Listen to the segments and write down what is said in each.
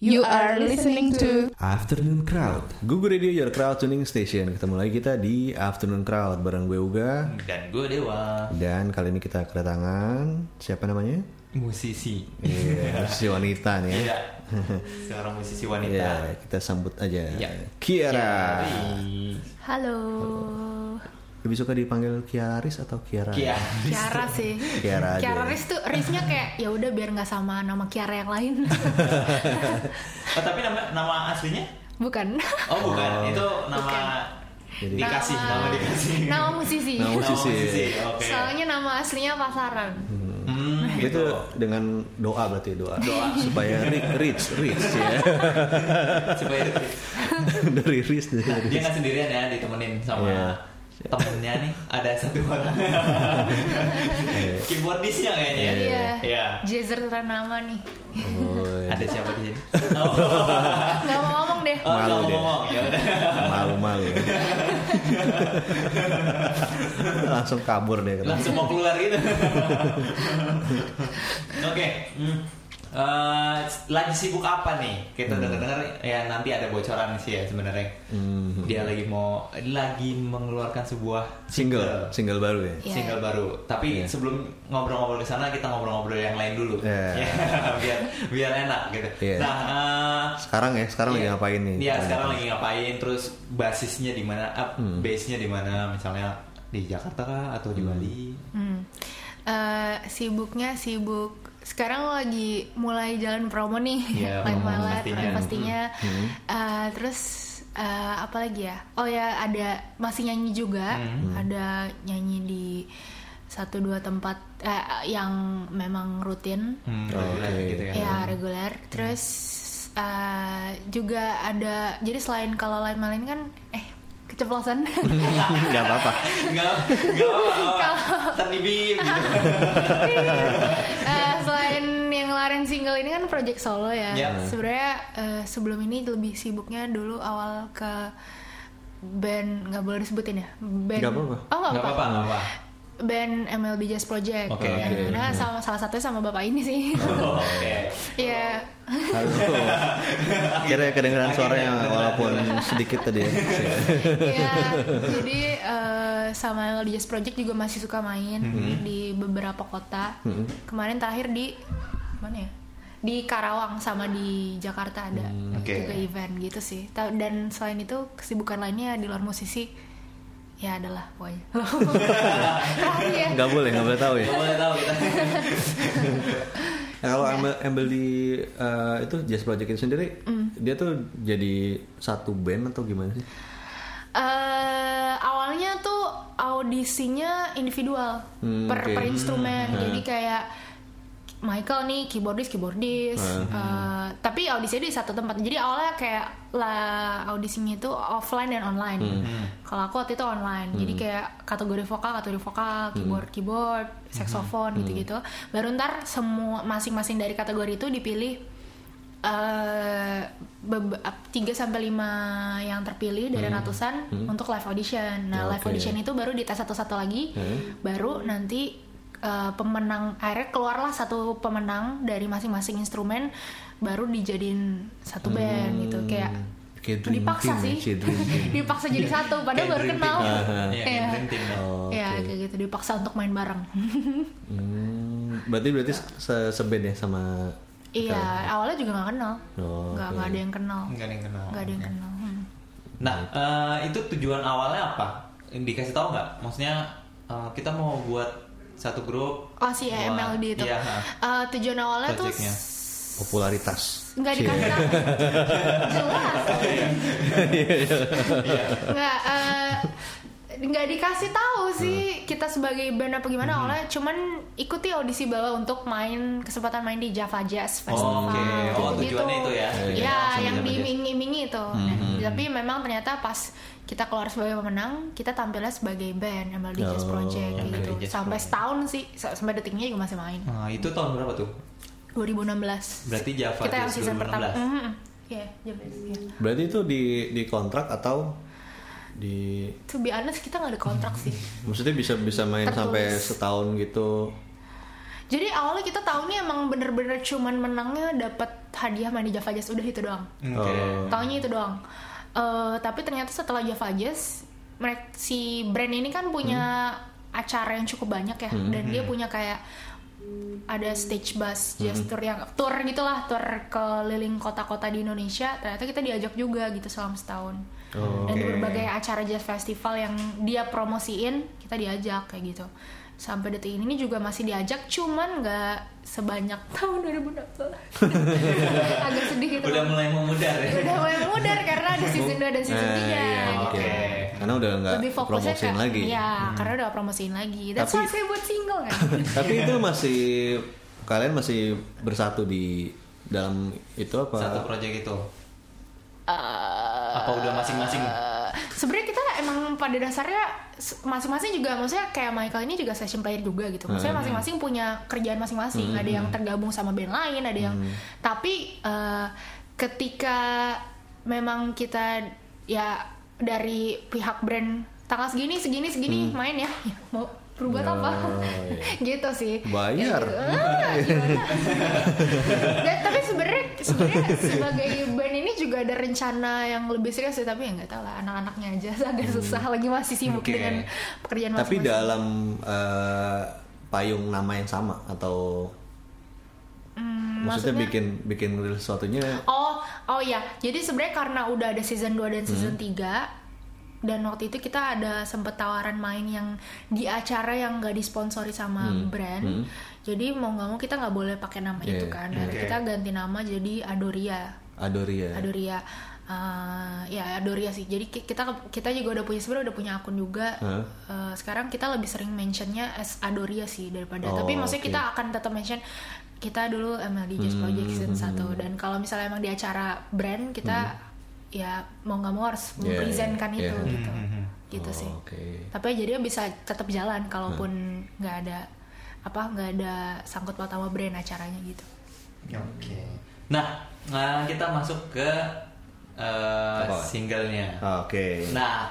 You are listening to Afternoon Crowd. Google Radio Your Crowd Tuning Station. Ketemu lagi kita di Afternoon Crowd Bareng gue Uga. Dan gue Dewa. Dan kali ini kita kedatangan Siapa namanya? Musisi. Iya, si wanita nih ya. Iya. Seorang musisi wanita. Iya, kita sambut aja. Iya. Kiara. Kiari. Halo Lebih suka dipanggil Kiaris atau Kiara? Kiara Kiara sih Kiara aja. Kiara Riz tuh Riznya kayak ya udah biar nggak sama nama Kiara yang lain Oh tapi nama, nama aslinya? bukan Oh bukan Itu nama Bukan. Jadi- Dikasih Nama dikasih nama musisi Nama musisi. Oke soalnya nama aslinya pasaran Hmm, Itu dengan doa berarti doa Doa. Supaya ri- rich, rich ya Supaya Dari rich dari Nah, rich. dia nggak sendirian ya ditemenin sama Iya. Temennya nih ada satu orang. Keyboardisnya kayaknya. Ya iya. Iya. Jazer nama nih. Oh, iya. ada siapa di sini? Oh, nggak mau ngomong deh. Oh Malu nggak dia. ngomong ya udah. Malu-malu. Langsung kabur deh. Langsung mau keluar gitu. Oke hmm. Eh, lagi sibuk apa nih kita Hmm. dengar dengar ya nanti ada bocoran sih ya sebenarnya Hmm. dia lagi mau lagi mengeluarkan sebuah Single, single baru ya Iya. single baru. Tapi Iya. sebelum ngobrol-ngobrol ke sana kita ngobrol-ngobrol yang lain dulu. Iya. Ya, biar biar enak gitu. Iya. Nah, eh, Sekarang ya, sekarang lagi iya. ngapain nih? Iya, sekarang lagi ngapain? Terus basisnya di mana? Up Hmm. base-nya di mana? Misalnya di Jakarta kah atau di Bali? Hmm. Eh, sibuknya sibuk sekarang lagi mulai jalan promo nih Iya, Live Life, pastinya. eh, pastinya Hmm. Eh, terus eh, apa lagi ya oh ya ada masih nyanyi juga Hmm. ada nyanyi di satu dua tempat eh, yang memang rutin Hmm, Oh, reguler oke. gitu kan. ya reguler terus eh, juga ada jadi selain kalau lain lain kan eh keceplosan Gak apa-apa. Enggak, enggak apa-apa. Ternibi gitu. Eh, selain yang ngelarin single ini kan project solo ya. Yap. Sebenarnya eh, sebelum ini lebih sibuknya dulu awal ke band nggak boleh disebutin ya. Band. Nggak apa-apa. Oh nggak Enggak apa-apa. Band MLB Jazz Project. Oke. Yang Oke. mana sama salah satunya sama bapak ini sih. Oh, Oke. Iya. Halo. Kira kedengeran suaranya walaupun sedikit tadi ya. Iya. Jadi eh, sama MLB Jazz Project juga masih suka main Mm-hmm. di beberapa kota. Mhm. Kemarin terakhir di mana ya? Di Karawang sama di Jakarta ada Hmm, oke. juga event gitu sih. Dan selain itu kesibukan lainnya di luar musisi ya adalah pokoknya. Rahasia. Gak boleh, gak boleh tahu ya. Enggak boleh tahu kita. Nah, kalau ambil, ambil di eh, itu Jazz Project itu sendiri, Mm. dia tuh jadi satu band atau gimana sih? Eh, awalnya tuh audisinya individual Hmm, per, oke. per instrumen. Hmm. Jadi kayak Michael nih keyboardis keyboardis. Hmm. Eh, tapi audisinya di satu tempat. Jadi awalnya kayak lah audisinya itu offline dan online. Hmm. Kalau aku waktu itu online. Jadi kayak kategori vokal, kategori vokal, keyboard, keyboard, saxophone Hmm. gitu-gitu. Baru ntar semua masing-masing dari kategori itu dipilih eh 3 sampai 5 yang terpilih dari ratusan untuk live audition. Nah, live Oke. audition itu baru dites satu-satu lagi. Hmm. Baru nanti eh, pemenang akhirnya keluarlah satu pemenang dari masing-masing instrumen baru dijadiin satu band gitu kayak Kayak dream dipaksa team ya, sih kayak dream team. dipaksa jadi satu padahal baru kenal. Iya, Iya. team ya. Oh, ya oke. kayak gitu dipaksa untuk main bareng Hmm, berarti berarti se seband ya sama iya awalnya juga nggak kenal Oh, nggak nggak ada yang kenal Enggak ada yang kenal. nggak ada yang kenal Hmm. Nah, eh, itu tujuan awalnya apa? Dikasih tahu nggak? Maksudnya eh, kita mau buat satu grup. Oh si buat- MLD itu. Iya. Eh, tujuan awalnya tuh Projectnya. popularitas. nggak dikasih tahu. Jelas. Nggak eh, nggak dikasih tahu sih kita sebagai band apa gimana awalnya cuman ikuti audisi bawah untuk main kesempatan main di Java Jazz Festival. oke. Oh, gitu-gitu. tujuannya itu ya? Iya, Iya, sama yang diiming-imingi itu. Nah, Tapi memang ternyata pas kita keluar sebagai pemenang, kita tampilnya sebagai band MLD Jazz Oh, Project oke. gitu. Jazz Sampai Project. setahun sih, sa- sampai detiknya juga masih main. Nah, itu tahun berapa tuh? 2016. Berarti Java kita yang Jazz season pertama. 2016. Mhm. Iya, Java Jazz, iya. Berarti itu di di kontrak atau di To be honest kita nggak ada kontrak sih. maksudnya bisa bisa main Tertulis. sampai setahun gitu. Jadi awalnya kita tahu nih emang bener-bener cuman menangnya dapat hadiah main di Java Jazz udah itu doang. Oke. Oh. Taunya itu doang. Eh, tapi ternyata setelah Java Jazz, mereka si brand ini kan punya acara yang cukup banyak ya, dan dia punya kayak ada stage bus jazz tour yang tour gitulah tour keliling kota-kota di Indonesia. Ternyata kita diajak juga gitu selama setahun. Oh. dan Oke. berbagai acara jazz festival yang dia promosiin kita diajak kayak gitu sampai detik ini juga masih diajak cuman nggak sebanyak tahun 2016 agak sedih gitu Udah mulai memudar ya. udah mulai mudar karena ada season 2 dan season 3 Eh, iya, gitu. oke. Karena udah nggak promosiin ke- lagi. Iya, karena udah promosiin lagi. That's Tapi- why saya buat single kan. Tapi itu masih kalian masih bersatu di dalam itu apa? Satu project itu. Eh, Apa udah masing-masing? eh, Sebenarnya kita emang pada dasarnya masing-masing juga maksudnya kayak Michael ini juga session player juga gitu. Maksudnya Hmm. masing-masing punya kerjaan masing-masing. Ada yang tergabung sama band lain, ada yang Hmm. tapi eh, ketika memang kita ya dari pihak brand tanggal segini segini segini main ya, ya mau berbuat Hmm. Oh, apa? gitu sih. Bayar. Ya, gitu. Ah, tapi sebenarnya sebenarnya sebagai band ini juga ada rencana yang lebih serius sih tapi ya nggak tahu lah anak-anaknya aja agak susah lagi masih sibuk Oke. dengan pekerjaan Tapi masing-masing. dalam eh, payung nama yang sama atau Hmm, maksudnya, maksudnya- bikin bikin sesuatunya Oh, oh ya. Jadi sebenarnya karena udah ada season 2 dan season Hmm. 3 dan waktu itu kita ada sempet tawaran main yang di acara yang nggak disponsori sama brand. Hmm. Jadi mau nggak mau kita nggak boleh pakai nama Yeah, itu kan. Dan Oke. kita ganti nama jadi Adoria. Adoria. Adoria. Eh, ya Adoria sih. Jadi ki- kita kita juga udah punya sebenarnya udah punya akun juga. Hah? Eh, sekarang kita lebih sering mentionnya as Adoria sih daripada. Oh, Tapi maksudnya oke. kita akan tetap mention kita dulu MLD Jazz Hmm, Project season 1 dan kalau misalnya emang di acara brand kita ya mau nggak mau harus Hmm. Yeah, mempresentkan yeah, itu yeah. gitu. Hmm, Gitu Oh, sih. Oke. Tapi jadi bisa tetap jalan kalaupun nggak ada apa nggak ada sangkut paut sama brand acaranya gitu. Oke. Nah, nah, kita masuk ke eh, Apa? singlenya. Oke. Nah,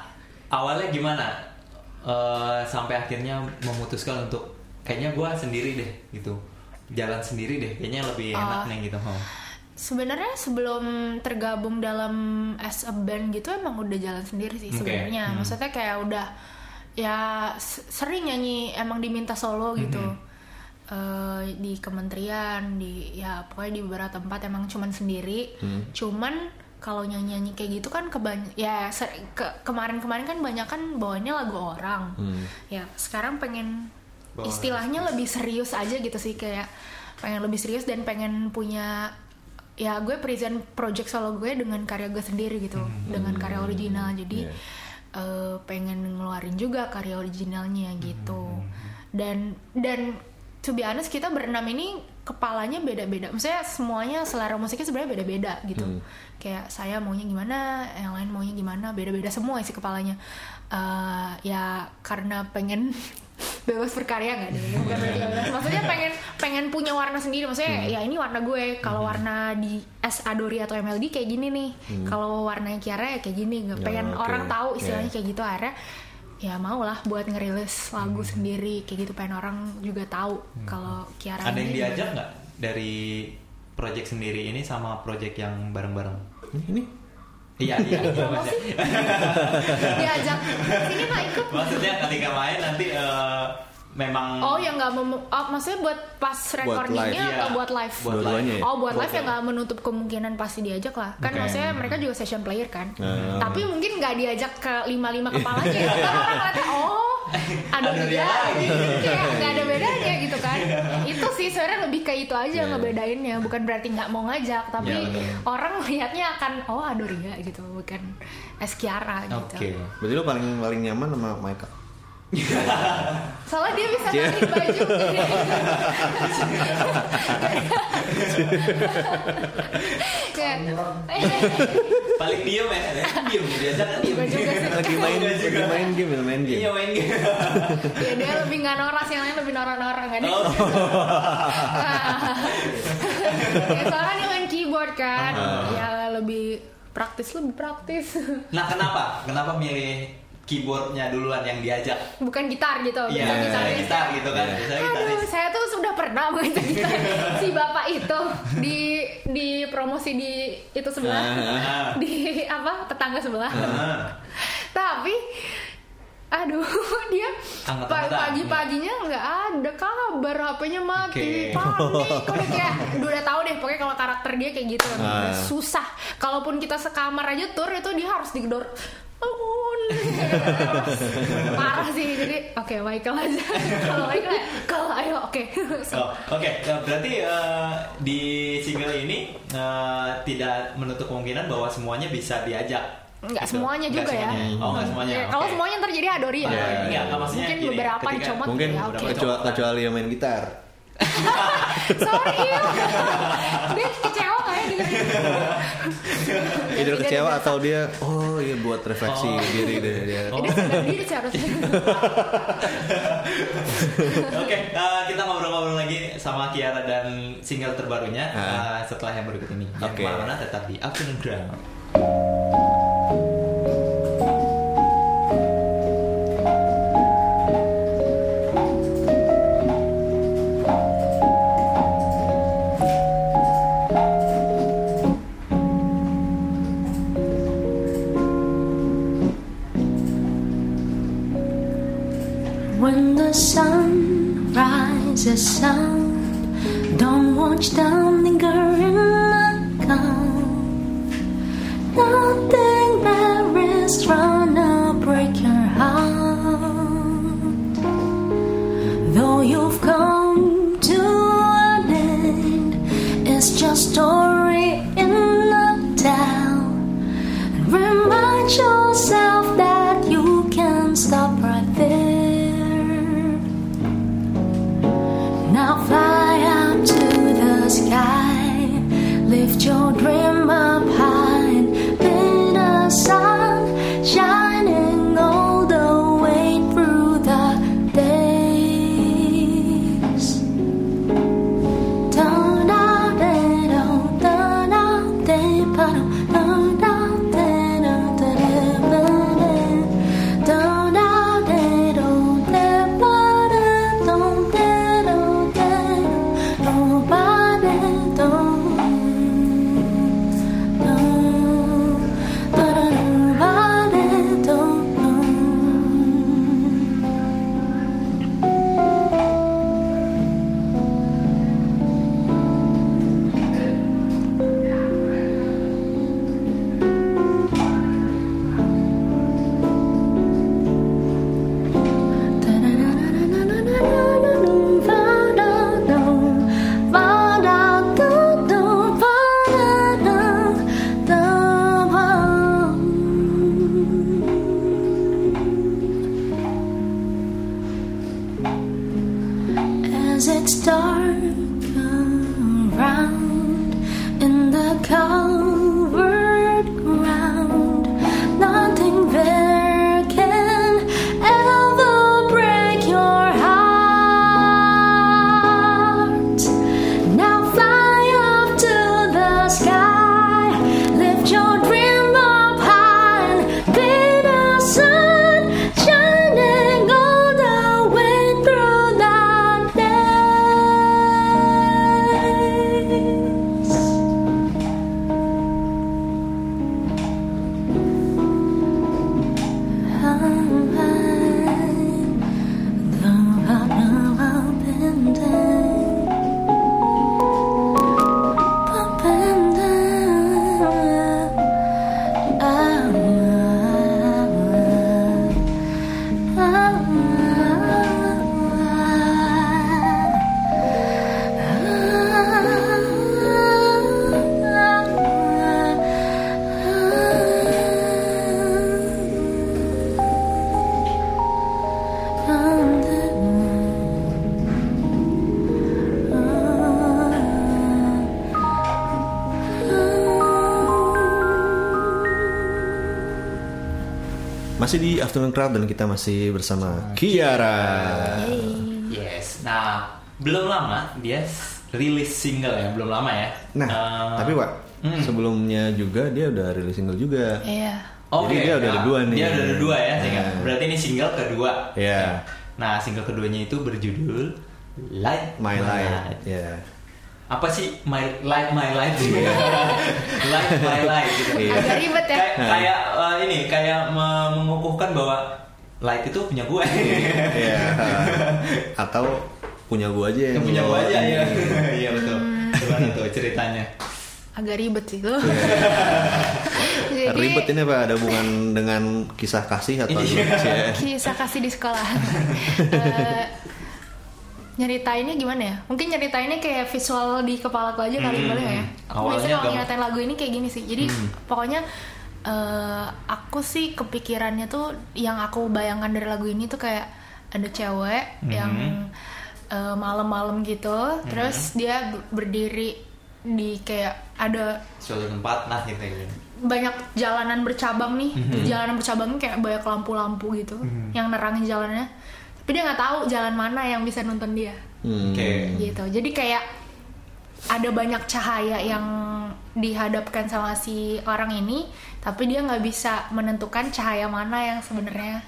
awalnya gimana? Eh, sampai akhirnya memutuskan untuk kayaknya gua sendiri deh gitu. Jalan sendiri deh, kayaknya lebih enak Oh. nih gitu. Oh. Sebenarnya sebelum tergabung dalam as a band gitu emang udah jalan sendiri sih sebenarnya. Hmm. Maksudnya kayak udah ya sering nyanyi emang diminta solo gitu. Eh, di kementerian di ya pokoknya di beberapa tempat emang cuman sendiri. Cuman kalau nyanyi-nyanyi kayak gitu kan kebanyak ya ke- kemarin-kemarin kan banyak kan bawaannya lagu orang. Hmm. Ya, sekarang pengen Bawa istilahnya lebih serius aja gitu sih kayak pengen lebih serius dan pengen punya ya gue present project solo gue dengan karya gue sendiri gitu dengan karya original jadi Yeah. eh, pengen ngeluarin juga karya originalnya gitu dan dan to be honest kita berenam ini kepalanya beda-beda. Maksudnya semuanya selera musiknya sebenarnya beda-beda gitu. Hmm. kayak saya maunya gimana yang lain maunya gimana beda-beda semua isi kepalanya. Eh, ya karena pengen bebas berkarya nggak deh? Bukan berarti bebas. maksudnya pengen pengen punya warna sendiri. Maksudnya ya ini warna gue. Kalau warna di S Adori atau MLD kayak gini nih. Kalau warnanya Kiara ya kayak gini. Nggak Ya, pengen oke. orang tahu istilahnya Yeah. kayak gitu. Akhirnya ya mau lah buat ngerilis lagu sendiri kayak gitu pengen orang juga tahu kalau Kiara Ada yang diajak nggak dari project sendiri ini sama project yang bareng-bareng? Ini, ini Iya, iya. Sih? diajak sini mah ikut Maksudnya ketika main nanti eh, memang Oh yang nggak mem- oh, maksudnya buat pas recordingnya live. atau Iya. buat live? Buat ya? Oh buat Buat live ya live. nggak menutup kemungkinan pasti diajak lah. Kan Oke. maksudnya mereka juga session player kan. Hmm. Tapi mungkin nggak diajak ke lima lima kepalanya. Orang ngeliatnya oh ada Ada dia lagi. kayak nggak ada bedanya gitu kan. Itu sih sebenarnya lebih ke itu aja Iya. ngebedainnya. Bukan berarti nggak mau ngajak, tapi Iya, bener. orang melihatnya akan oh Adoria gitu, bukan Eskiara gitu. Oke. berarti lo paling paling nyaman sama Michael. Soalnya dia bisa Iya. tarik baju. Kayak, Paling diem ya, diem diajak kan diem. Lagi main lagi main game ya, main game. Iya main game. ya dia lebih nggak noras yang lain lebih norak-norak kan. Soalnya dia main keyboard kan, Ah. ya lebih praktis lebih praktis. Nah kenapa? Kenapa milih keyboardnya duluan yang diajak? Bukan gitar gitu, Iya, bukan misalnya gitaris. gitar gitu kan. Iya. Misalnya Aduh, gitaris. saya tuh sudah per pernah mengajak kita si bapak itu di di promosi di itu sebelah Ah. di apa tetangga sebelah Ah. tapi aduh dia pa- pagi-paginya nggak ada kabar HP-nya mati Oke. panik udah kayak udah tahu deh pokoknya kalau karakter dia kayak gitu Ah. susah kalaupun kita sekamar aja tur itu dia harus digedor bangun parah sih jadi oke Michael aja kalau Michael ya, kalau ayo oke Oh, Oke, Nah, berarti eh, di single ini eh, tidak menutup kemungkinan bahwa semuanya bisa diajak. Nggak Gitu. semuanya juga ya. semuanya. Oh, nggak semuanya. Ya, kalau oke. semuanya ntar jadi adori ya Iya, iya, iya. Nggak, maksudnya mungkin gini, beberapa ketika- dicomot Mungkin ya oke kecuali, kecuali yang main gitar. sorry dia kecewa nggak ya dengerin? Either Tidak, kecewa atau dia oh iya buat refleksi Oh. diri deh dia. Oh. dia diri seharusnya Oke, eh, kita ngobrol-ngobrol lagi sama Kiara dan single terbarunya eh, setelah yang berikut ini. Yang Oke. ke mana-mana tetap di Afternoon Ground. The sun rises up, don't watch them linger in the calm. Nothing there is tryna break your heart. Though you've come to an end, it's just story Masih di Afternoon Crowd dan kita masih bersama Kiara. Yes. Nah, belum lama dia rilis single ya, belum lama ya. Nah, Eh, tapi Wak, hmm. sebelumnya juga dia udah rilis single juga. iya Oke, Jadi dia udah ada nah, dua nih. Dia udah ada dua ya, single. Nah. Berarti ini single kedua. Iya. Nah, single keduanya itu berjudul light My light. Ya. Apa sih? My light my light light my light gitu. Iya. Agak ribet ya. kayak kayak eh, ini kayak me- mengukuhkan bahwa light itu punya gue Iya. Atau punya gua aja yang punya gue aja ya iya. Betul. Gimana tuh ceritanya? Agak ribet sih tuh. Jadi, Ribet ini apa ada hubungan dengan kisah kasih atau Iya. kisah kasih di sekolah. Eh, nyeritainnya gimana ya? Mungkin nyeritainnya kayak visual di kepala aku aja kali Hmm. boleh nggak ya? Aku Awalnya biasanya kalau nyeritain lagu ini kayak gini sih. Jadi Hmm. pokoknya eh, aku sih kepikirannya tuh yang aku bayangkan dari lagu ini tuh kayak ada cewek Hmm. yang eh, malam-malam gitu, terus dia ber- berdiri di kayak ada suatu tempat nah gitu gitu banyak jalanan bercabang nih Mhm. jalanan bercabang kayak banyak lampu-lampu gitu Mhm. yang nerangin jalannya tapi dia nggak tahu jalan mana yang bisa nonton dia. Hmm. oke. Gitu. Jadi kayak ada banyak cahaya yang dihadapkan sama si orang ini tapi dia nggak bisa menentukan cahaya mana yang sebenarnya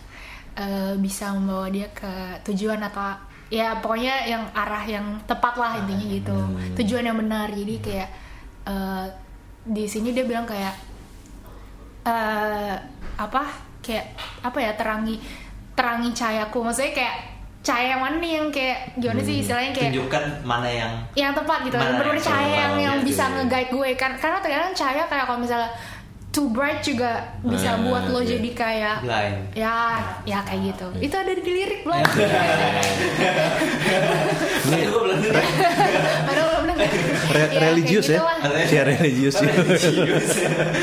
eh, bisa membawa dia ke tujuan atau ya pokoknya yang arah yang tepat lah intinya gitu. tujuan yang benar. Jadi kayak eh, di sini dia bilang kayak eh apa kayak apa ya terangi terangi cahayaku maksudnya kayak cahaya yang mana nih yang kayak gimana sih istilahnya kayak tunjukkan mana yang yang tepat gitu yang cahaya yang, yang gitu bisa ya. nge-guide gue kan karena terkadang cahaya kayak kalau misalnya too bright juga bisa Ah, buat lo iya. jadi kayak blind ya ya kayak gitu itu ada di lirik belum Ini gue belum dengar. Padahal belum dengar Re- Ya, religius ya? gitulah. Ya religius ya. religius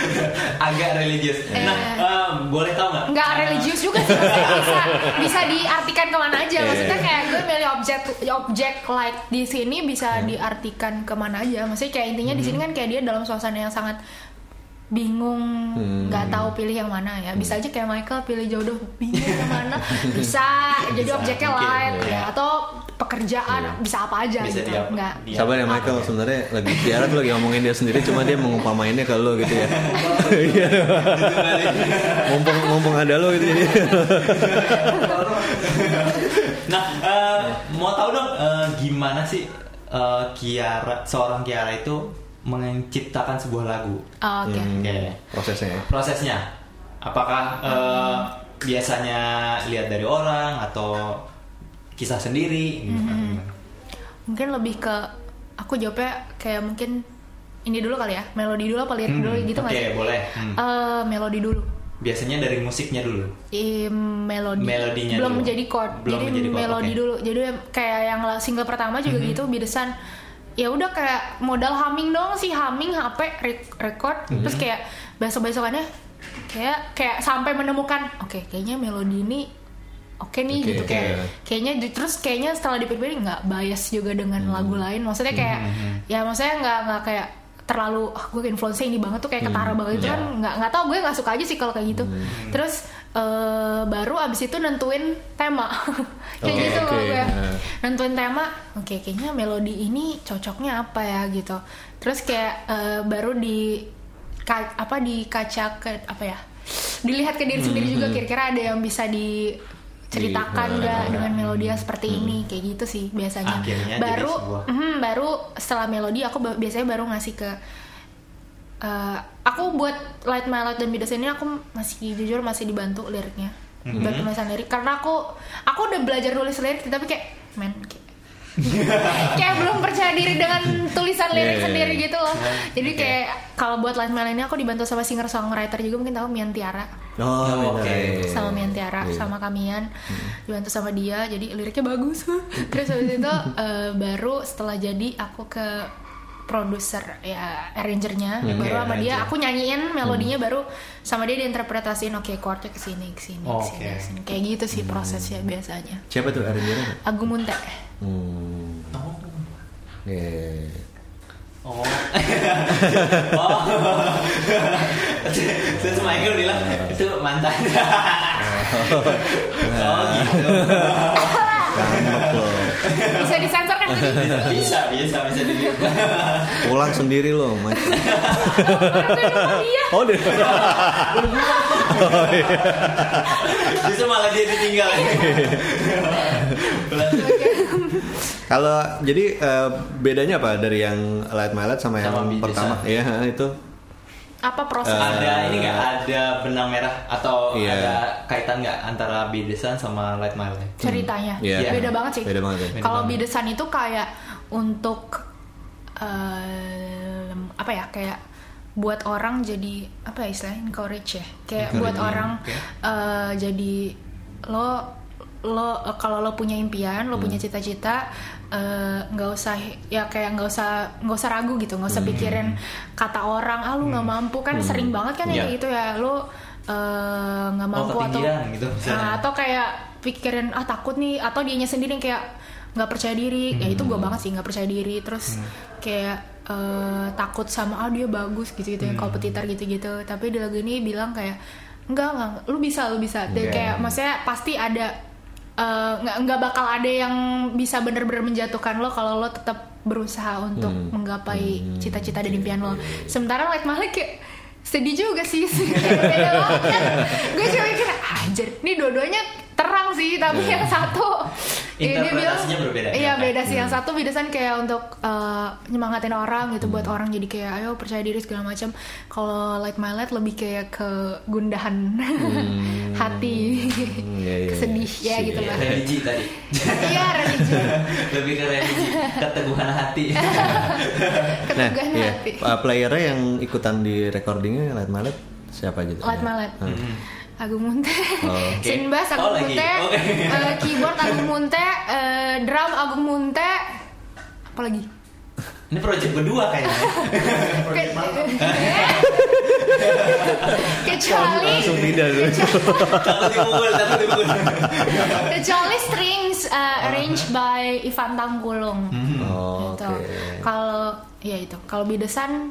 agak religius nah boleh tau nggak? Nggak religius juga sih maksudnya bisa bisa diartikan ke mana aja. Maksudnya Iya. kayak gue milih objek objek light di sini bisa diartikan ke mana aja. Maksudnya kayak intinya di sini kan kayak dia dalam suasana yang sangat bingung nggak tahu pilih yang mana ya. Bisa aja kayak Michael pilih jodoh bingung yang mana bisa jadi Bisa, objeknya mungkin, light ya. ya atau pekerjaan bisa apa aja Bisa gitu. dia- nggak. dia- Sabar ya Michael, sebenarnya lagi Tiara tuh lagi ngomongin dia sendiri, cuma dia mengumpamainnya ke lo gitu ya. Iya. mumpung mumpung ada lo gitu ya. nah eh, mau tahu dong eh, gimana sih eh, Kiara seorang Kiara itu menciptakan sebuah lagu Oh, oke Hmm, Oke. prosesnya ya. prosesnya apakah eh, biasanya lihat dari orang atau kisah sendiri Hmm. Gimana? mungkin lebih ke aku jawabnya kayak mungkin ini dulu kali ya melodi dulu apa lirik Hmm, dulu gitu nggak oke, sih boleh. Hmm. Eh, melodi dulu biasanya dari musiknya dulu I, melodi Melodinya belum dulu. menjadi chord Belum jadi menjadi chord, melodi oke. Mhm. dulu jadi kayak yang single pertama juga gitu Bidesan ya udah kayak modal humming dong sih humming HP rec- record. Mhm. terus kayak besok besokannya kayak kayak sampai menemukan oke kayaknya melodi ini oke nih Oke, gitu. kayak kayaknya terus kayaknya setelah dipikir nggak bias juga dengan Hmm. lagu lain. Maksudnya kayak ya maksudnya nggak nggak kayak terlalu ah gue influence ini banget tuh kayak ketara banget. Itu Iya. kan nggak nggak tahu gue nggak suka aja sih kalau kayak gitu. Terus eh, baru abis itu nentuin tema. Kayak Oke, gitu oke, kalau gue nah. nentuin tema oke kayaknya melodi ini cocoknya apa ya? Gitu. Terus kayak eh, baru di ka- apa di kaca ke apa ya dilihat ke diri sendiri juga kira-kira ada yang bisa diceritakan Di- nggak nah, dengan melodi yang seperti ini? Kayak gitu sih biasanya. Akhirnya baru mhm, baru setelah melodi aku biasanya baru ngasih ke eh, aku buat Light My Light dan Bidas ini aku masih jujur masih dibantu liriknya. Mhm. dibantu nulisan lirik. Karena aku aku udah belajar nulis lirik tapi kayak men kayak, kayak belum percaya diri dengan tulisan lirik Yeah, yeah, sendiri yeah. gitu loh jadi Oke. kayak kalau buat Light ini aku dibantu sama singer songwriter juga mungkin tahu Mian Tiara Oh, Oke. iya. sama Mian Tiara Iya. sama Kamian dibantu sama dia jadi liriknya bagus terus habis itu eh, baru setelah jadi aku ke produser ya arrangernya Oke, baru sama dia aku nyanyiin melodinya baru sama dia diinterpretasiin oke chordnya ke sini ke sini ke sini, Oke. ke sini. kayak gitu sih prosesnya biasanya Siapa tuh arrangernya? Agung Munte Hmm. oh Yeah. Oh. oh. Terus Michael bilang itu mantan. oh gitu. Bisa bisa bisa dilihat Pulang sendiri loh, macam. Iya. Oh, deh. justru malah dia ditinggal Kalau jadi eh, bedanya apa dari yang Light My sama yang Sama Bidesan. pertama? Iya, itu. Apa proses? ada ini nggak ada benang merah atau Iya. ada kaitan nggak antara Bidesan sama Light My Life ceritanya Iya. beda banget sih Beda banget ya. Beda kalau bidesan itu kayak untuk eh, apa ya kayak buat orang jadi apa ya istilahnya encourage ya kayak buat Encouraging, orang oke. eh, jadi lo lo kalau lo punya impian lo Hmm. punya cita-cita eh, nggak usah ya kayak nggak usah nggak usah ragu gitu nggak usah Hmm. pikirin kata orang ah lu nggak mampu kan sering banget kan ya Iya. kayak gitu ya lo eh, nggak Oh, mampu atau ketinggian gitu. Nah, atau kayak pikirin ah takut nih atau dianya sendiri yang kayak nggak percaya diri. Ya itu gue banget sih nggak percaya diri. Terus kayak eh, takut sama ah dia bagus gitu gitu yang kompetitor gitu gitu tapi di lagu ini bilang kayak enggak enggak lu bisa lu bisa. Dan Oke. kayak maksudnya pasti ada eh, nggak nggak bakal ada yang bisa bener-bener menjatuhkan lo kalau lo tetap berusaha untuk menggapai cita-cita dan impian lo sementara Like Malik kayak sedih juga sih Kayak beda banget kan gue cuma mikir anjir ini dua-duanya terang sih tapi yang satu ya dia berbeda, iya ya? beda sih. Yang satu bidasan kayak untuk uh, nyemangatin orang gitu buat orang jadi kayak ayo percaya diri segala macam. Kalau Light My Light lebih kayak ke gundahan hati iya, iya. sedih ya gitu lah. Religi tadi. Iya religi. Lebih ke religi keteguhan hati. Nah, ketegangan iya. hati. Uh, playernya yang ikutan di recordingnya Light My Light siapa aja? tuh? Light My Light Hmm. Agung Munte, Oh, oke. Sin bass Oh, Agung lagi. Munte, Oke. eh, keyboard Agung Munte, eh, drum Agung Munte, apa lagi? ini project berdua kayaknya Ke- kecuali Langsung tuh. takut dipukul kecuali strings uh, arranged by Ivan Tanggulung Oh, Gitu. Oke. kalau ya itu kalau bidesan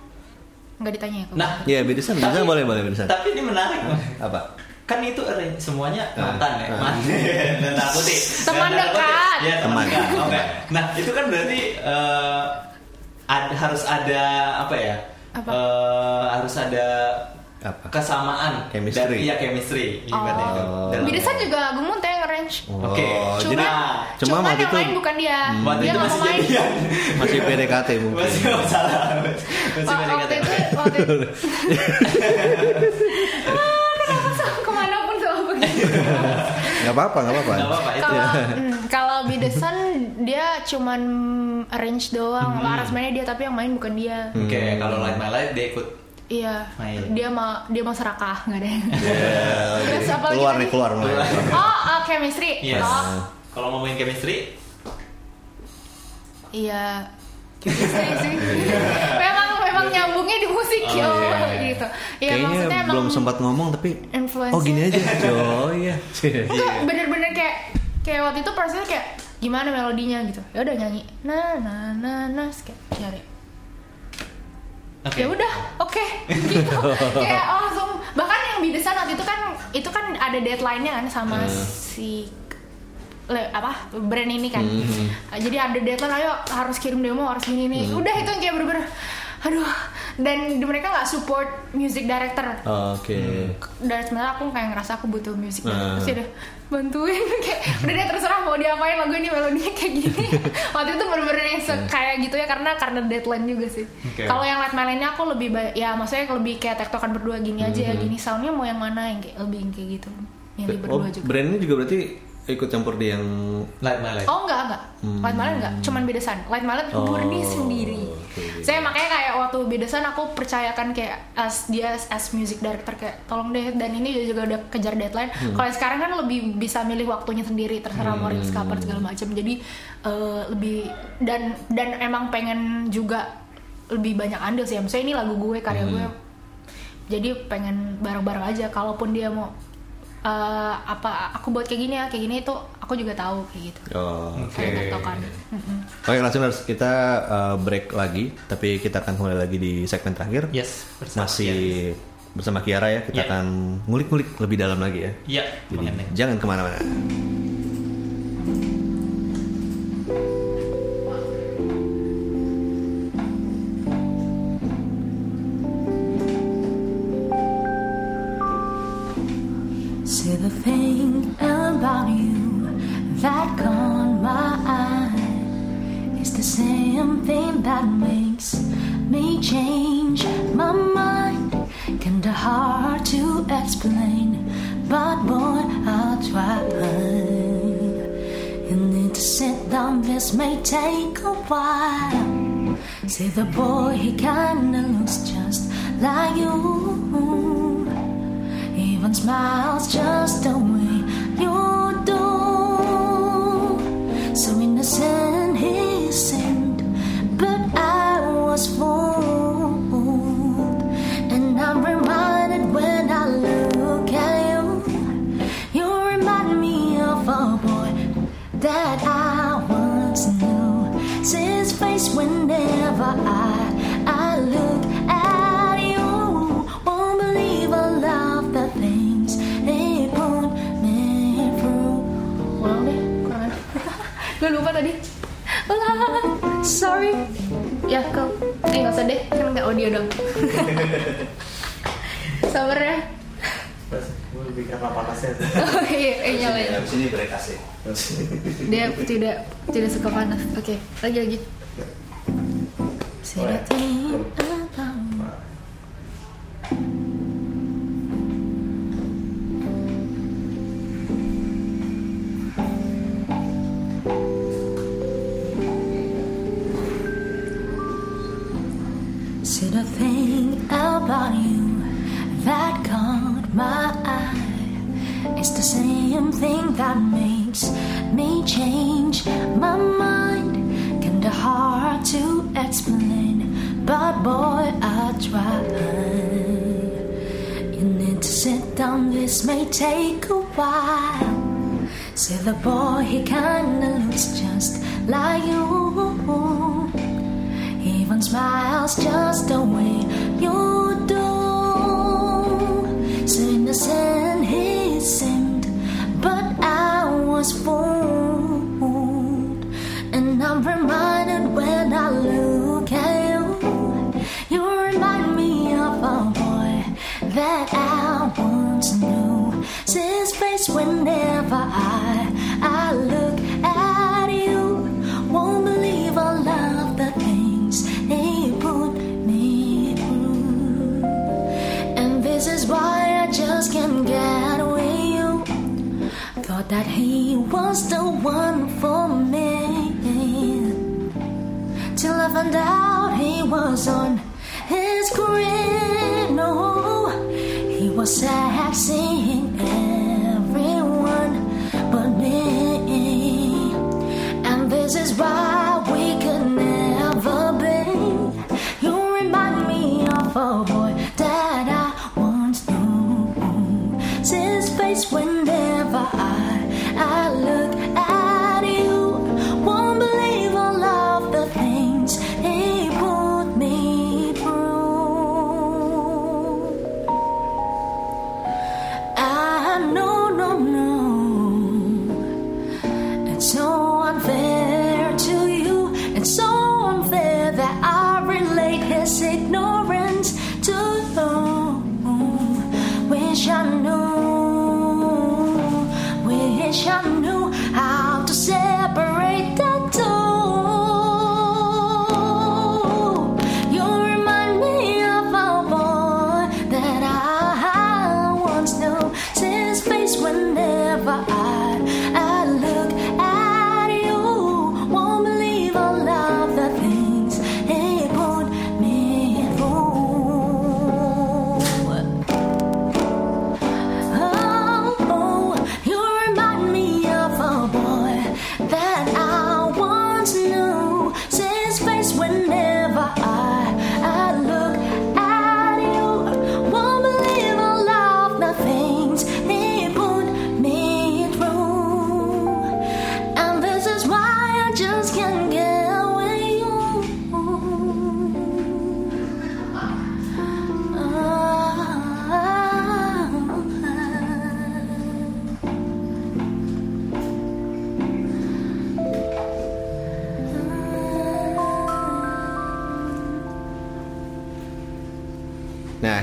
nggak ditanya ya nah Iya, Bidesan, Bidesan boleh boleh Bidesan. tapi ini menarik. Apa? Kan itu arrange- semuanya Ah. mantan ya Ah. mantan dan takut sih Teman dekat. ya teman Teman. dekat oke nah itu kan berarti eh, ad- harus ada apa ya Apa? Eh, harus ada Apa? kesamaan Chemistry. Dan- iya chemistry ibaratnya itu. Oh. Dalam- bidesan juga yang arrange Oke. Oh, cuma jadi Nah, cuma waktu yang itu main bukan dia waktu dia itu nggak masih mau main jadian masih PDKT mungkin. masih masalah masih Wah, waktu PDKT. itu waktu itu sama begitu Gak apa-apa, gak apa-apa. Nggak apa-apa itu kalau ya. mm, kalau bidesan dia cuman arrange doang Hmm. aransemennya dia tapi yang main bukan dia Oke, kalau Light My Life dia ikut iya Main. dia mau dia mau serakah nggak Ya, Terus oke. apa lagi keluar nih, keluar mulai. oh oh, chemistry Yes. oh Kalau ngomongin chemistry, iya chemistry sih memang nyambungnya di musik Oh, yo iya. gitu. Ya Kayaknya emang belum sempat ngomong tapi influence oh gini aja. Oh iya. Enggak, bener-bener kayak kayak waktu itu prosesnya kayak gimana melodinya gitu. Ya udah nyanyi. Nah nah nah nah terus kayak nyari. Oke. ya udah oke gitu. Kayak langsung bahkan yang bidesan waktu itu kan itu kan ada deadline-nya kan sama si le- apa brand ini kan. Jadi ada deadline ayo harus kirim demo harus gini nih. Udah itu yang kayak bener-bener aduh dan mereka nggak support music director Oke. dan sebenarnya aku kayak ngerasa aku butuh musik Ah. terus ya udah bantuin kayak udah deh terserah mau diapain lagu ini melodinya kayak gini waktu itu bener-bener yang se- kayak gitu ya karena karena deadline juga sih Oke. kalau yang light lainnya aku lebih ya maksudnya lebih kayak tektokan berdua gini aja ya Hmm. gini soundnya mau yang mana yang kayak lebih yang kayak gitu yang di Oh, berdua juga brand ini juga berarti ikut campur di yang Light Life. Oh enggak enggak, Light Mallet enggak, cuman bedesan. Light Mallet Hmm. Oh, murni sendiri. oke. Saya makanya kayak waktu bedesan aku percayakan kayak as dia as, as music director kayak tolong deh dan ini dia juga udah kejar deadline. Hmm. Kalau yang sekarang kan lebih bisa milih waktunya sendiri terserah mau rilis kapan segala macam. Jadi eh, lebih dan dan emang pengen juga lebih banyak andil sih. Maksudnya ini lagu gue karya Hmm. gue. Jadi pengen bareng-bareng aja. Kalaupun dia mau eh, apa aku buat kayak gini ya kayak gini itu aku juga tahu kayak gitu Oh, oke. tektokan Mm-mm. Oke, listeners, kita uh, break lagi, tapi kita akan kembali lagi di segmen terakhir. Yes, bersama Masih bersama Kiara ya, kita Ya. akan ngulik-ngulik lebih dalam lagi ya. Iya, Jadi mengenai. jangan ke mana-mana. the boy. audio dong. Sabar ya. Oke, lebih oh iya eh, nyalain ini ya. dia tidak tidak suka panas. Oke okay, lagi. Lagi sini tuh This may take a while. Say the boy, he kinda looks just like you. Even smiles just the way Whenever I, I look at you, won't believe all of the things they put me through. And this is why I just can't get away. You thought that he was the one for me. Till I found out he was on his grid. No, he was a sexing by. whenever I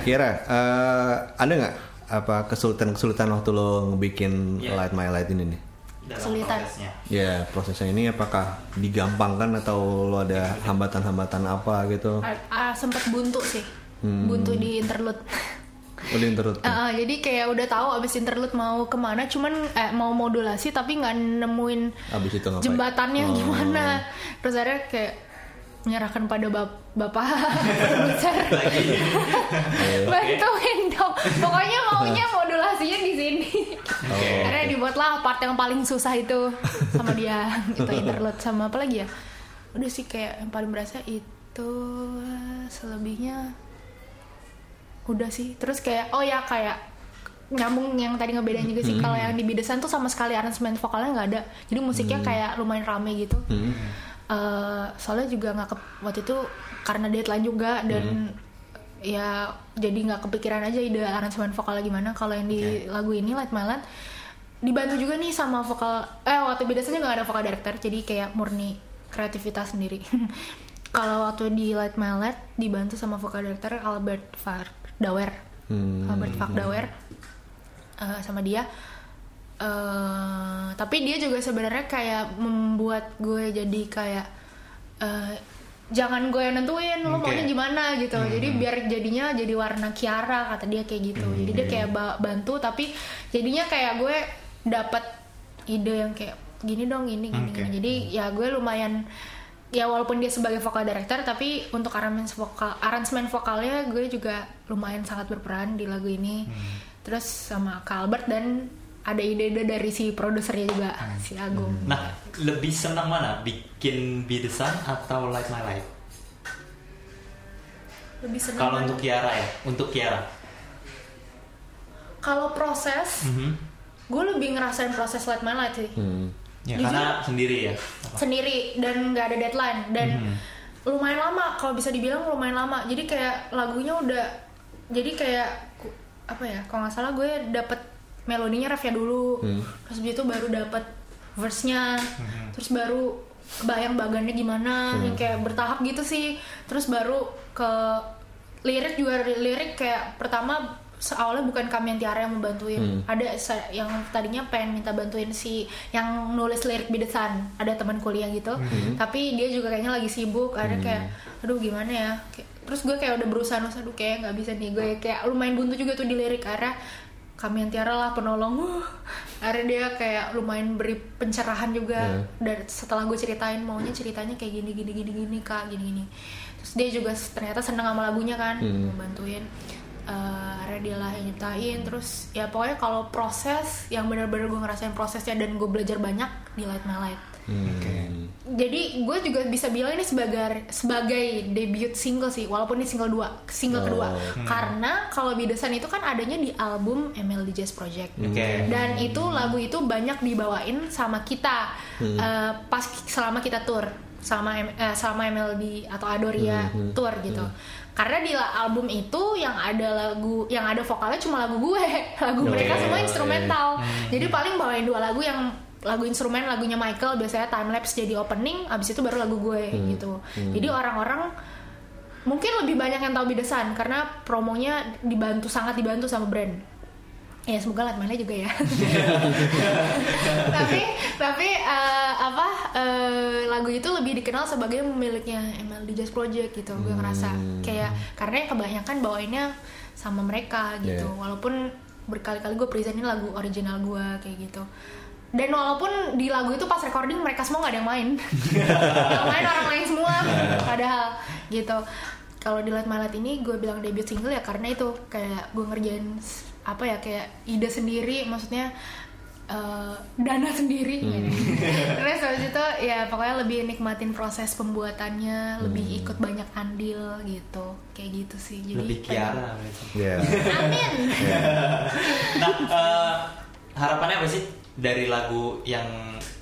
Kira, uh, eh, ada nggak apa kesulitan-kesulitan waktu lo ngebikin yeah. Light My Light ini nih? Kesulitan. Prosesnya. Ya, yeah, prosesnya ini apakah digampangkan atau lo ada hambatan-hambatan apa gitu? Uh, uh, sempet buntu sih. Hmm. Buntu di interlude. Oh, di interlude. Uh, uh, jadi kayak udah tahu abis interlude mau ke mana, cuman eh, mau modulasi tapi nggak nemuin abis itu jembatannya oh. gimana. Terus akhirnya kayak menyerahkan pada bap- bapak produser bantuin dong. Pokoknya maunya modulasinya di sini. Oh, akhirnya dibuatlah part yang paling susah itu sama dia. Itu interlude sama apa lagi ya? Udah sih kayak yang paling berasa itu selebihnya udah sih. Terus kayak oh ya kayak nyambung yang tadi ngebedain juga sih. Kalau yang di Bidesan tuh sama sekali aransemen vokalnya nggak ada. Jadi musiknya kayak lumayan rame gitu. Hmm. Eh, soalnya juga nggak ke waktu itu karena deadline juga dan ya jadi nggak kepikiran aja ide aransemen vokalnya gimana. Kalau yang di lagu ini Light My Land dibantu juga nih sama vokal eh waktu biasanya nggak ada vokal director jadi kayak murni kreativitas sendiri. Kalau waktu di Light My Land dibantu sama vokal director Albert Fardawer Hmm. Albert Fardawer Eh, sama dia eh tapi dia juga sebenarnya kayak membuat gue jadi kayak eh, jangan gue yang nentuin lo Oke. maunya gimana gitu jadi biar jadinya jadi warna Kiara kata dia kayak gitu jadi dia kayak ba- bantu tapi jadinya kayak gue dapat ide yang kayak gini dong gini gini, Oke. gini. jadi ya gue lumayan ya walaupun dia sebagai vokal director tapi untuk aransemen vokal aransemen vokalnya gue juga lumayan sangat berperan di lagu ini terus sama Kak Albert dan ada ide-ide dari si produsernya juga si Agung Nah, lebih senang mana? Bikin Be The Sun atau Light My Life? lebih senang Kalau untuk Kiara ya, untuk Kiara. kalau proses Mhm. gue lebih ngerasain proses Light My Light sih Hmm. Ya, Jujur. karena sendiri ya. Apa? sendiri dan nggak ada deadline dan Mhm. lumayan lama kalau bisa dibilang lumayan lama jadi kayak lagunya udah jadi kayak apa ya kalau nggak salah gue dapet melodinya refnya dulu. Hmm. terus habis itu baru dapet verse-nya. Terus baru kebayang bagannya gimana yang kayak bertahap gitu sih. Terus baru ke lirik juga lirik kayak pertama awalnya bukan kami yang Tiara yang membantuin. Hmm. ada yang tadinya pengen minta bantuin si yang nulis lirik bidesan ada teman kuliah gitu. Tapi dia juga kayaknya lagi sibuk. Ada kayak aduh gimana ya? Kayak- terus gue kayak udah berusaha nulis aduh kayak nggak bisa nih gue. Kayak lumayan buntu juga tuh di lirik. Karena kami yang Tiara lah penolong. Akhirnya dia kayak lumayan beri pencerahan juga. Dan setelah gue ceritain maunya ceritanya kayak gini gini gini gini kak gini gini. Terus dia juga ternyata seneng sama lagunya kan Hmm. membantuin Eh, akhirnya dia lah yang nyiptain. Terus ya pokoknya kalau proses yang benar-benar gue ngerasain prosesnya dan gue belajar banyak di Light My Light Hmm. jadi gue juga bisa bilang ini sebagai sebagai debut single sih walaupun ini single dua single Oh. kedua. Karena kalau Bidesan itu kan adanya di album MLD Jazz Project. Oke. dan itu lagu itu banyak dibawain sama kita eh, pas selama kita tour sama M- eh, selama MLD atau Adoria tour gitu. Karena di album itu yang ada lagu yang ada vokalnya cuma lagu gue. Lagu mereka semua instrumental. Jadi paling bawain dua lagu yang lagu instrumen lagunya Michael biasanya time lapse jadi opening abis itu baru lagu gue gitu. jadi orang-orang mungkin lebih banyak yang tahu Bidesan karena promonya dibantu sangat dibantu sama brand. Ya semoga Light juga ya. Tapi tapi eh, apa eh, lagu itu lebih dikenal sebagai miliknya MLD Jazz Project gitu. Gue ngerasa kayak karena kebanyakan bawainnya sama mereka gitu. Yeah. walaupun berkali-kali gue presentin lagu original gue kayak gitu dan walaupun di lagu itu pas recording mereka semua nggak ada yang main. Yang main orang lain semua. Padahal gitu. Kalau di Light My Light ini gue bilang debut single ya karena itu. Kayak gue ngerjain apa ya kayak ide sendiri. Maksudnya eh, dana sendiri. Terus habis itu ya pokoknya lebih nikmatin proses pembuatannya. Lebih ikut banyak andil gitu. Kayak gitu sih. Jadi Lebih Kiara berarti. Ya. amin. Nah, eh, harapannya apa sih dari lagu yang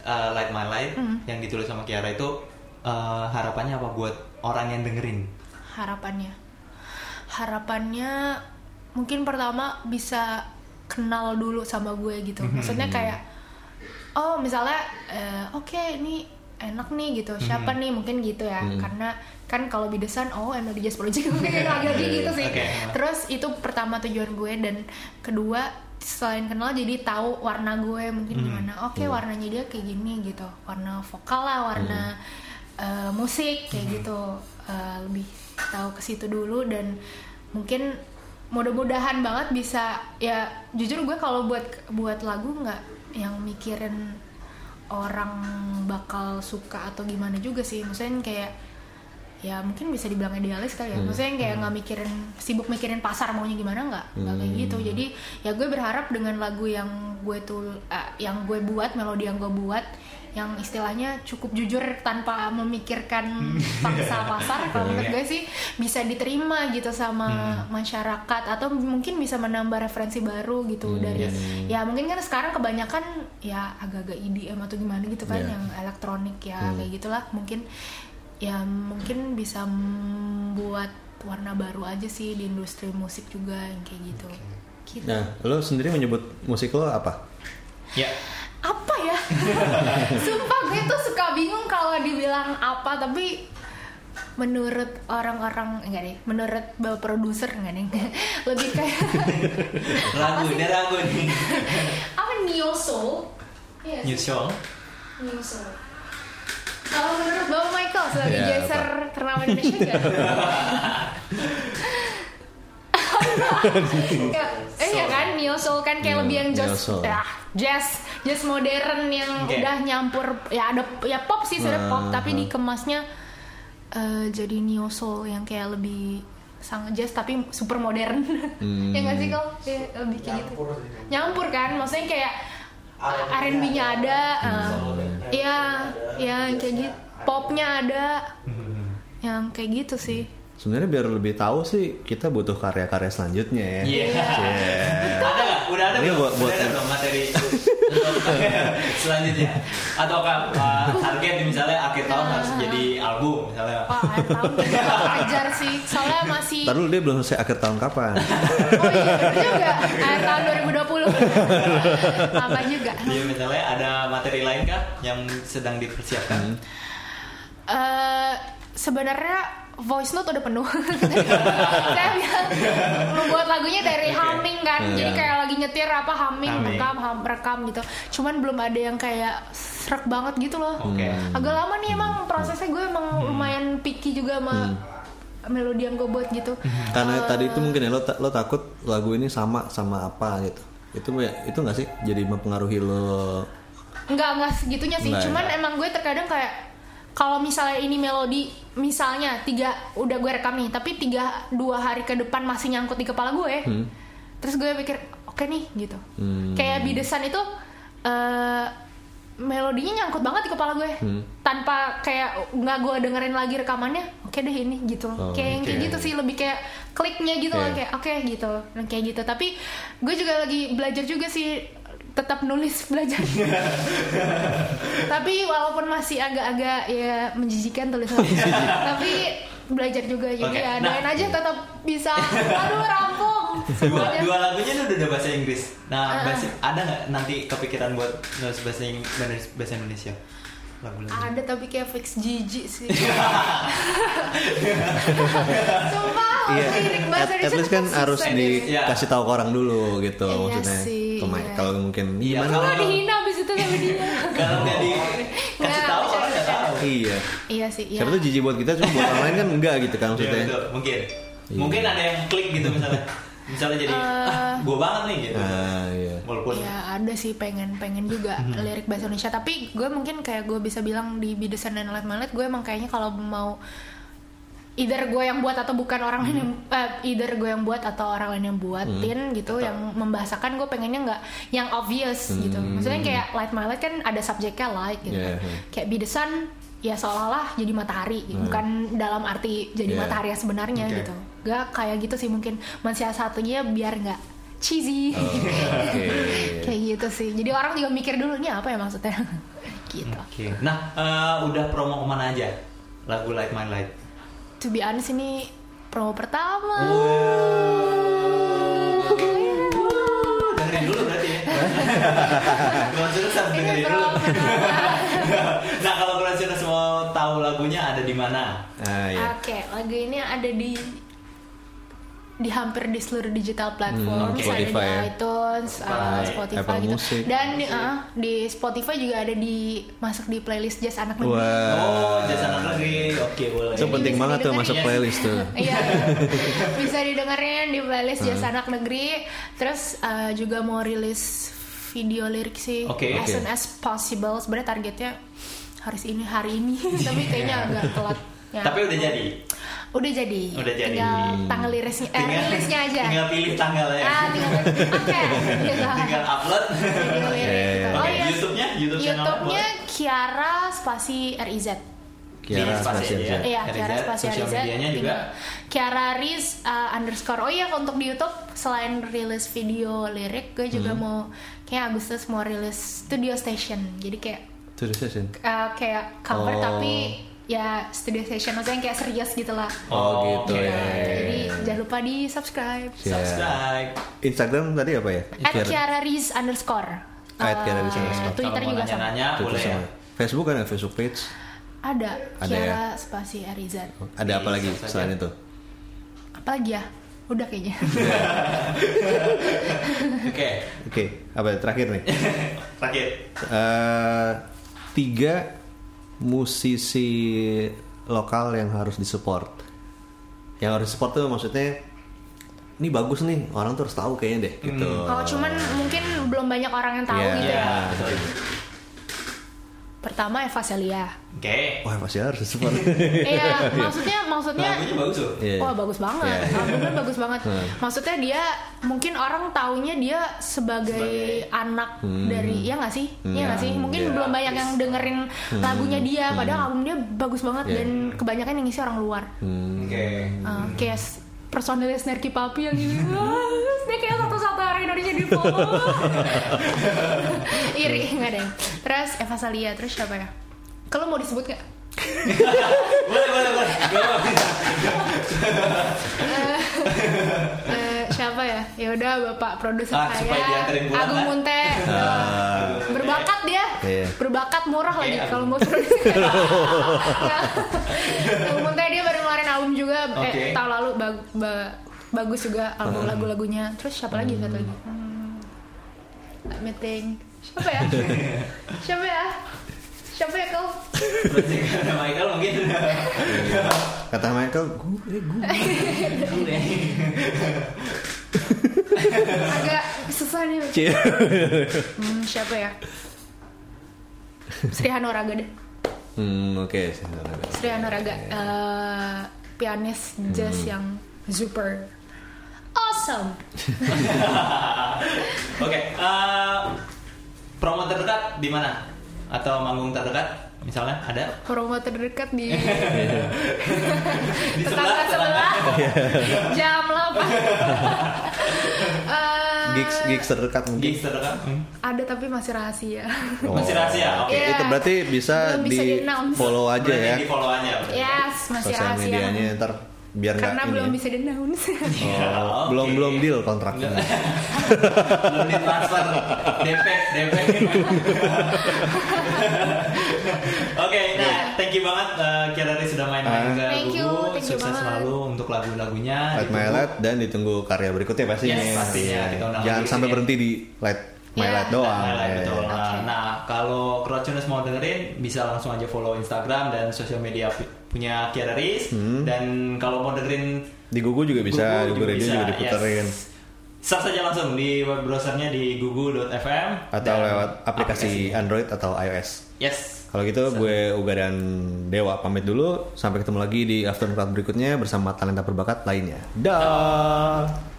eh, Light My Light Hmm. yang ditulis sama Kiara itu eh, harapannya apa buat orang yang dengerin? harapannya. Harapannya mungkin pertama bisa kenal dulu sama gue gitu. Maksudnya kayak oh misalnya eh, oke ini enak nih gitu. Siapa nih? Mungkin gitu ya. Karena kan kalau bidesan oh MLD Jazz Project. Mungkin lagi-lagi gitu sih. Oke. terus itu pertama tujuan gue dan kedua selain kenal jadi tahu warna gue mungkin gimana. Oke warnanya dia kayak gini gitu. Warna vokal lah warna eh, musik kayak gitu. Eh, lebih tahu ke situ dulu dan mungkin mudah-mudahan banget bisa ya jujur gue kalau buat buat lagu nggak yang mikirin orang bakal suka atau gimana juga sih. Maksudnya kayak ya mungkin bisa dibilang idealis kali ya. Maksudnya kayak nggak mikirin sibuk mikirin pasar maunya gimana nggak nggak kayak gitu. Jadi ya gue berharap dengan lagu yang gue tuh yang gue buat melodi yang gue buat yang istilahnya cukup jujur tanpa memikirkan pangsa pasar kalau menurut gue sih bisa diterima gitu sama masyarakat atau mungkin bisa menambah referensi baru gitu dari ya mungkin kan sekarang kebanyakan ya agak-agak EDM atau gimana gitu kan Iya. yang elektronik ya kayak gitulah. Mungkin ya mungkin bisa membuat warna baru aja sih di industri musik juga yang kayak gitu. Gitu. Nah, lo sendiri menyebut musik lo apa? Ya. Apa ya? Sumpah gue tuh suka bingung kalau dibilang apa tapi menurut orang-orang enggak deh, menurut bapak produser enggak deh, lebih kayak Ragu, dia ragu nih. apa neo soul? Iya, New soul. Kalau menurut Bapak Michael sebagai Ya, jazzer ternama Indonesia ya, eh ya kan? Neo soul kan kayak lebih yang jazz ya, jazz. Jazz modern yang Oke. udah nyampur ya ada ya pop sih sudah pop Hmm, tapi dikemasnya eh, jadi neo soul yang kayak lebih sang jazz tapi super modern. Hmm. ya nggak sih kau ya, lebih kayak gitu. Nyampur sih. nyampur kan? Maksudnya kayak R&B-nya ada. ada. Eh, ya ya yang kayak gitu popnya ada yang kayak gitu sih Sebenarnya biar lebih tahu sih kita butuh karya-karya selanjutnya ya. Iya. Yeah. Ada nggak? Udah ada Ini belum? buat- buat- Udah ada belum materi selanjutnya? Atau kan uh, target misalnya akhir tahun harus jadi album misalnya? Wah, akhir tahun ajar sih. Soalnya masih Ntar dulu dia belum selesai akhir tahun kapan? Oh iya juga. Akhir tahun 2020. Lama juga. Iya misalnya ada materi lain kah yang sedang dipersiapkan? Eh sebenarnya voice note udah penuh. Saya bilang membuat lagunya dari Oke. humming kan. Iya. Jadi kayak lagi nyetir apa humming, Humming. rekam, hum- rekam gitu. Cuman belum ada yang kayak serak banget gitu loh. Oke. Agak lama nih emang prosesnya gue emang lumayan picky juga sama melodi yang gue buat gitu. Karena tadi itu mungkin ya lo, ta- lo takut lagu ini sama sama apa gitu. Itu itu nggak sih jadi mempengaruhi lo? Enggak, enggak segitunya sih. Enggak, Cuman ya? emang gue terkadang kayak kalau misalnya ini melodi misalnya tiga udah gue rekam nih, tapi tiga dua hari ke depan masih nyangkut di kepala gue, Hmm. terus gue pikir oke nih gitu. Hmm. Kayak bidesan itu eh, melodinya nyangkut banget di kepala gue, Hmm. tanpa kayak nggak gue dengerin lagi rekamannya, oke deh ini gitu. Oh, kayak yang kayak gitu sih lebih kayak kliknya gitu loh Iya. kayak oke gitu, Nah, kayak gitu. Tapi gue juga lagi belajar juga sih tetap nulis belajar. tapi walaupun masih agak-agak ya menjijikan tulisan tapi belajar juga jadi Oke, ya nah. doain aja tetap bisa aduh rampung Dua, dua lagunya ini udah bahasa Inggris. Nah, Ah. bahasa, ada nggak nanti kepikiran buat nulis bahasa Ing- bahasa Indonesia? Lagu-lagu. ada tapi kayak fix jijik sih sumpah Iya, lirik bahasa at, at Indonesia least kan harus susah. dikasih tahu ke orang dulu gitu Iya maksudnya. sih, iya. Kalau mungkin Iya, gimana? Kalau dihina abis itu sama dia Kalau nggak dikasih tahu orang nggak tahu. Iya. iya sih iya Siapa tuh jijik buat kita cuma buat orang lain kan enggak gitu kan Iya maksudnya. betul, mungkin. Iya. Mungkin ada yang klik gitu misalnya. Misalnya jadi ah, gue banget nih gitu. Ah, iya. Walaupun Ya ada sih pengen pengen juga Mhm. lirik bahasa Indonesia tapi gue mungkin kayak gue bisa bilang di bidesan dan light malet gue emang kayaknya kalau mau either gue yang buat atau bukan orang lain yang eh, either gue yang buat atau orang lain yang buatin gitu yang membahasakan gue pengennya nggak yang obvious gitu maksudnya kayak light malet kan ada subjeknya light gitu. Yeah, kan yeah. kayak bidesan ya seolah-olah jadi matahari gitu. bukan dalam arti jadi Hmm. Yeah. matahari yang sebenarnya Oke. gitu gak kayak gitu sih mungkin satunya biar nggak cheesy Oh, Oke. kayak gitu sih jadi orang juga mikir dulu ini apa ya maksudnya gitu Oke. Nah, eh, udah promo ke mana aja? Lagu Light My Light. to be honest ini promo pertama dengerin dulu berarti ya. Kurang serius harus ini dengerin dulu. promo pertama nah kalau kurang serius mana? Ah ya. Oke, lagu ini ada di di hampir di seluruh digital platform, Hmm, ada Spotify di ya. iTunes, uh, Spotify, Spotify Apple gitu. Music. Dan uh, di Spotify juga ada di masuk di playlist Jazz Anak Negeri. Wah. Oh, jasa anak negeri. Oke, boleh. Itu penting banget tuh masuk ya. playlist tuh. Iya, bisa didengerin di playlist Hmm. Jazz Anak Negeri. Terus uh, juga mau rilis video lirik sih, Oke. as soon as possible. Sebenarnya targetnya harus ini hari ini, tapi kayaknya agak telat. Ya. Tapi udah jadi. Udah jadi. Udah jadi. Tinggal tanggal lirisnya, eh, Tinggal- rilisnya aja. Tinggal pilih tanggal ya. Ah, tinggal oke. Gitu. Tinggal upload. Lirik gitu. Oke, Oh iya. YouTube-nya? YouTube channel YouTube-nya Kiara spasi RIZ. Kiara Di spasi aja. Iya, RIZ, Kiara spasi sosial RIZ. medianya juga. Tinggal Kiara Riz uh, underscore. Oh iya, untuk di YouTube selain rilis video lirik, gue Hmm. juga mau kayak Agustus mau rilis Studio Station. Jadi kayak the session. uh, kayak cover Oh. tapi ya studio session maksudnya yang kayak serius gitu lah. Oh, gitu oke. ya. Jadi jangan lupa di subscribe. Subscribe. Instagram tadi apa ya? At Kiara Riz underscore. At Kiara Riz Eh, underscore. Twitter juga sama. boleh ya. Facebook kan ada Facebook page. Ada. Ada ya? Kiara spasi Arizan. Ada apa lagi selain itu? Apa lagi ya? Udah kayaknya. Oke. Oke, apa ya? terakhir nih? Terakhir. Eh, tiga musisi lokal yang harus disupport. Yang harus disupport tuh maksudnya ini bagus nih orang tuh harus tahu kayaknya deh gitu. Oh, cuman mungkin belum banyak orang yang tahu Iya. gitu ya. Ya, betul. Pertama Eva Celia. Oke. Wah pasti harus disupport. Iya, maksudnya maksudnya Lagunya bagus loh. Iya. Wah bagus banget, Iya. albumnya bagus banget. Hmm. Maksudnya dia mungkin orang taunya dia sebagai, Sebagai- anak Hmm. dari, ya nggak sih, ya nggak Hmm, sih. Mungkin iya. belum banyak yang dengerin lagunya dia, padahal album dia bagus banget Iya. dan kebanyakan yang ngisi orang luar. Hmm. Oke. Uh, kayak s- personilnya Snarky Papi yang gini "Ah, dia kayak satu-satu orang Indonesia di follow iri nggak deh terus Eva Salia terus siapa ya kalau mau disebut nggak Boleh, boleh, boleh. Apa-apa. Eh, siapa ya ya udah bapak produser Ah, saya Agung kan? Munte Ah. berbakat dia Iya. berbakat murah lagi Agung. kalau mau produser Agung Munte dia album juga Oke. eh tahun lalu bag- ba- bagus juga album lagu-lagunya. Terus siapa lagi? Satu lagi. Hmm, let me think. Siapa ya? Siapa ya? Siapa ya kau? Karena Michael mungkin. Kata Michael, gue gue. agak susah nih. Hmm, siapa ya? Sri Hanoraga deh Hmm, oke. Sri Hanoraga eh, pianis jazz Hmm. yang super awesome Oke. eh, promo terdekat di mana? Atau manggung terdekat? Misalnya ada? promo terdekat di Di tetangga sebelah jam 8 Eh, Gigs gigs terdekat mungkin. Gigs terdekat? Hmm. ada tapi masih rahasia Oh. Masih rahasia? Oke. Iya. Itu berarti bisa, Belum bisa di di-announce. follow aja Berarti ya Di follow aja. berarti. yes masih sosial rahasia medianya ntar biar nggak karena ini belum ya. bisa di announce Ya, Oh, oke. belum belum deal kontraknya. belum di transfer DP DP Oke, nah thank you banget uh, Kiara Ri sudah main-main Ah. ke Thank you. Thank you Sukses banget. selalu untuk lagu-lagunya. Light My. Light dan ditunggu karya berikutnya pastinya. Yes, pastinya. Kita undang Jangan sampai ke sini. berhenti di Light My Iya. Light doang. Nah, Ya, betul. ya. Nah, Oke. nah, kalau Crowdtuners mau dengerin bisa langsung aja follow Instagram dan sosial media punya Kiara Riz Hmm. dan kalau mau dengerin Di Gugu juga bisa, di Gugu Gugu Radio juga diputerin. yes. Search saja langsung di web browsernya di gugu.fm Atau lewat aplikasi, Android atau iOS. Yes. Kalau gitu gue Uga dan Dewa pamit dulu. Sampai ketemu lagi di Afternoon Crowd berikutnya bersama talenta berbakat lainnya. Dah. mind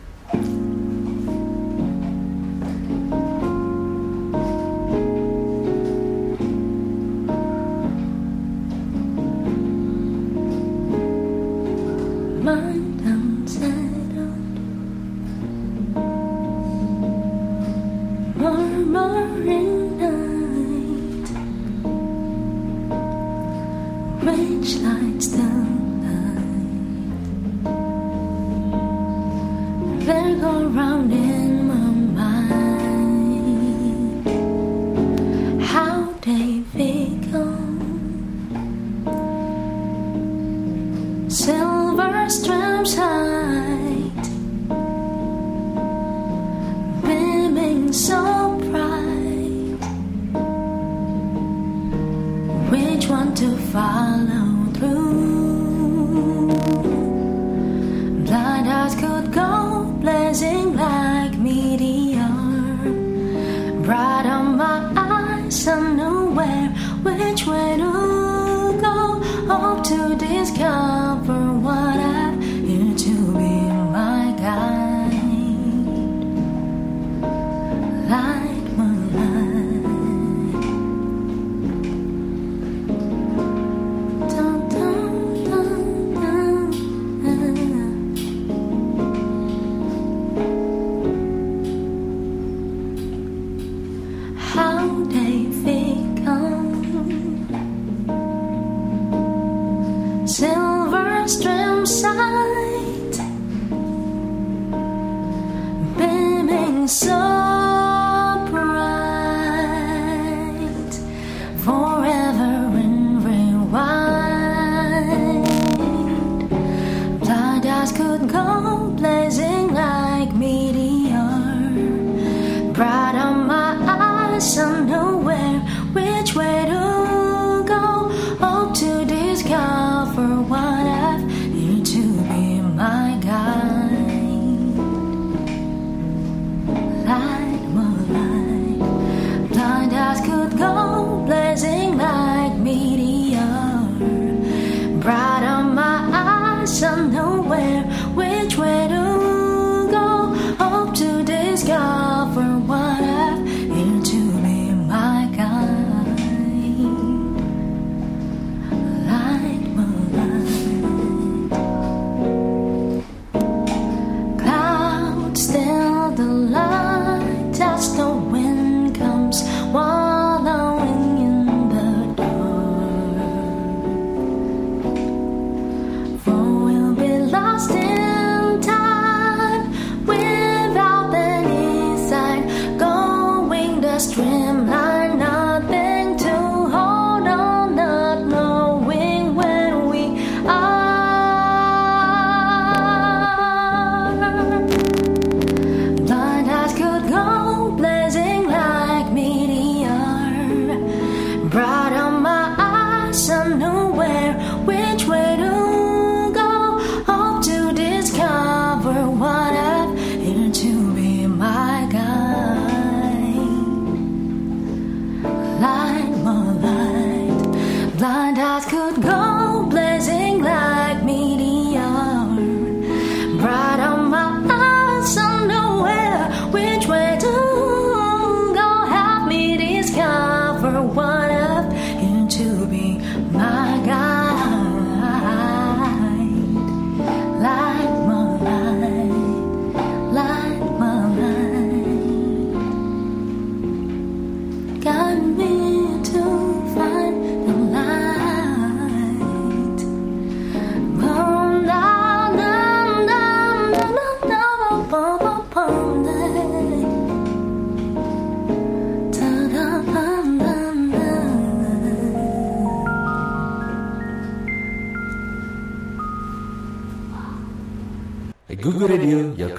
lights the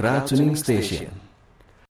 Google Radio, your crowd tuning station.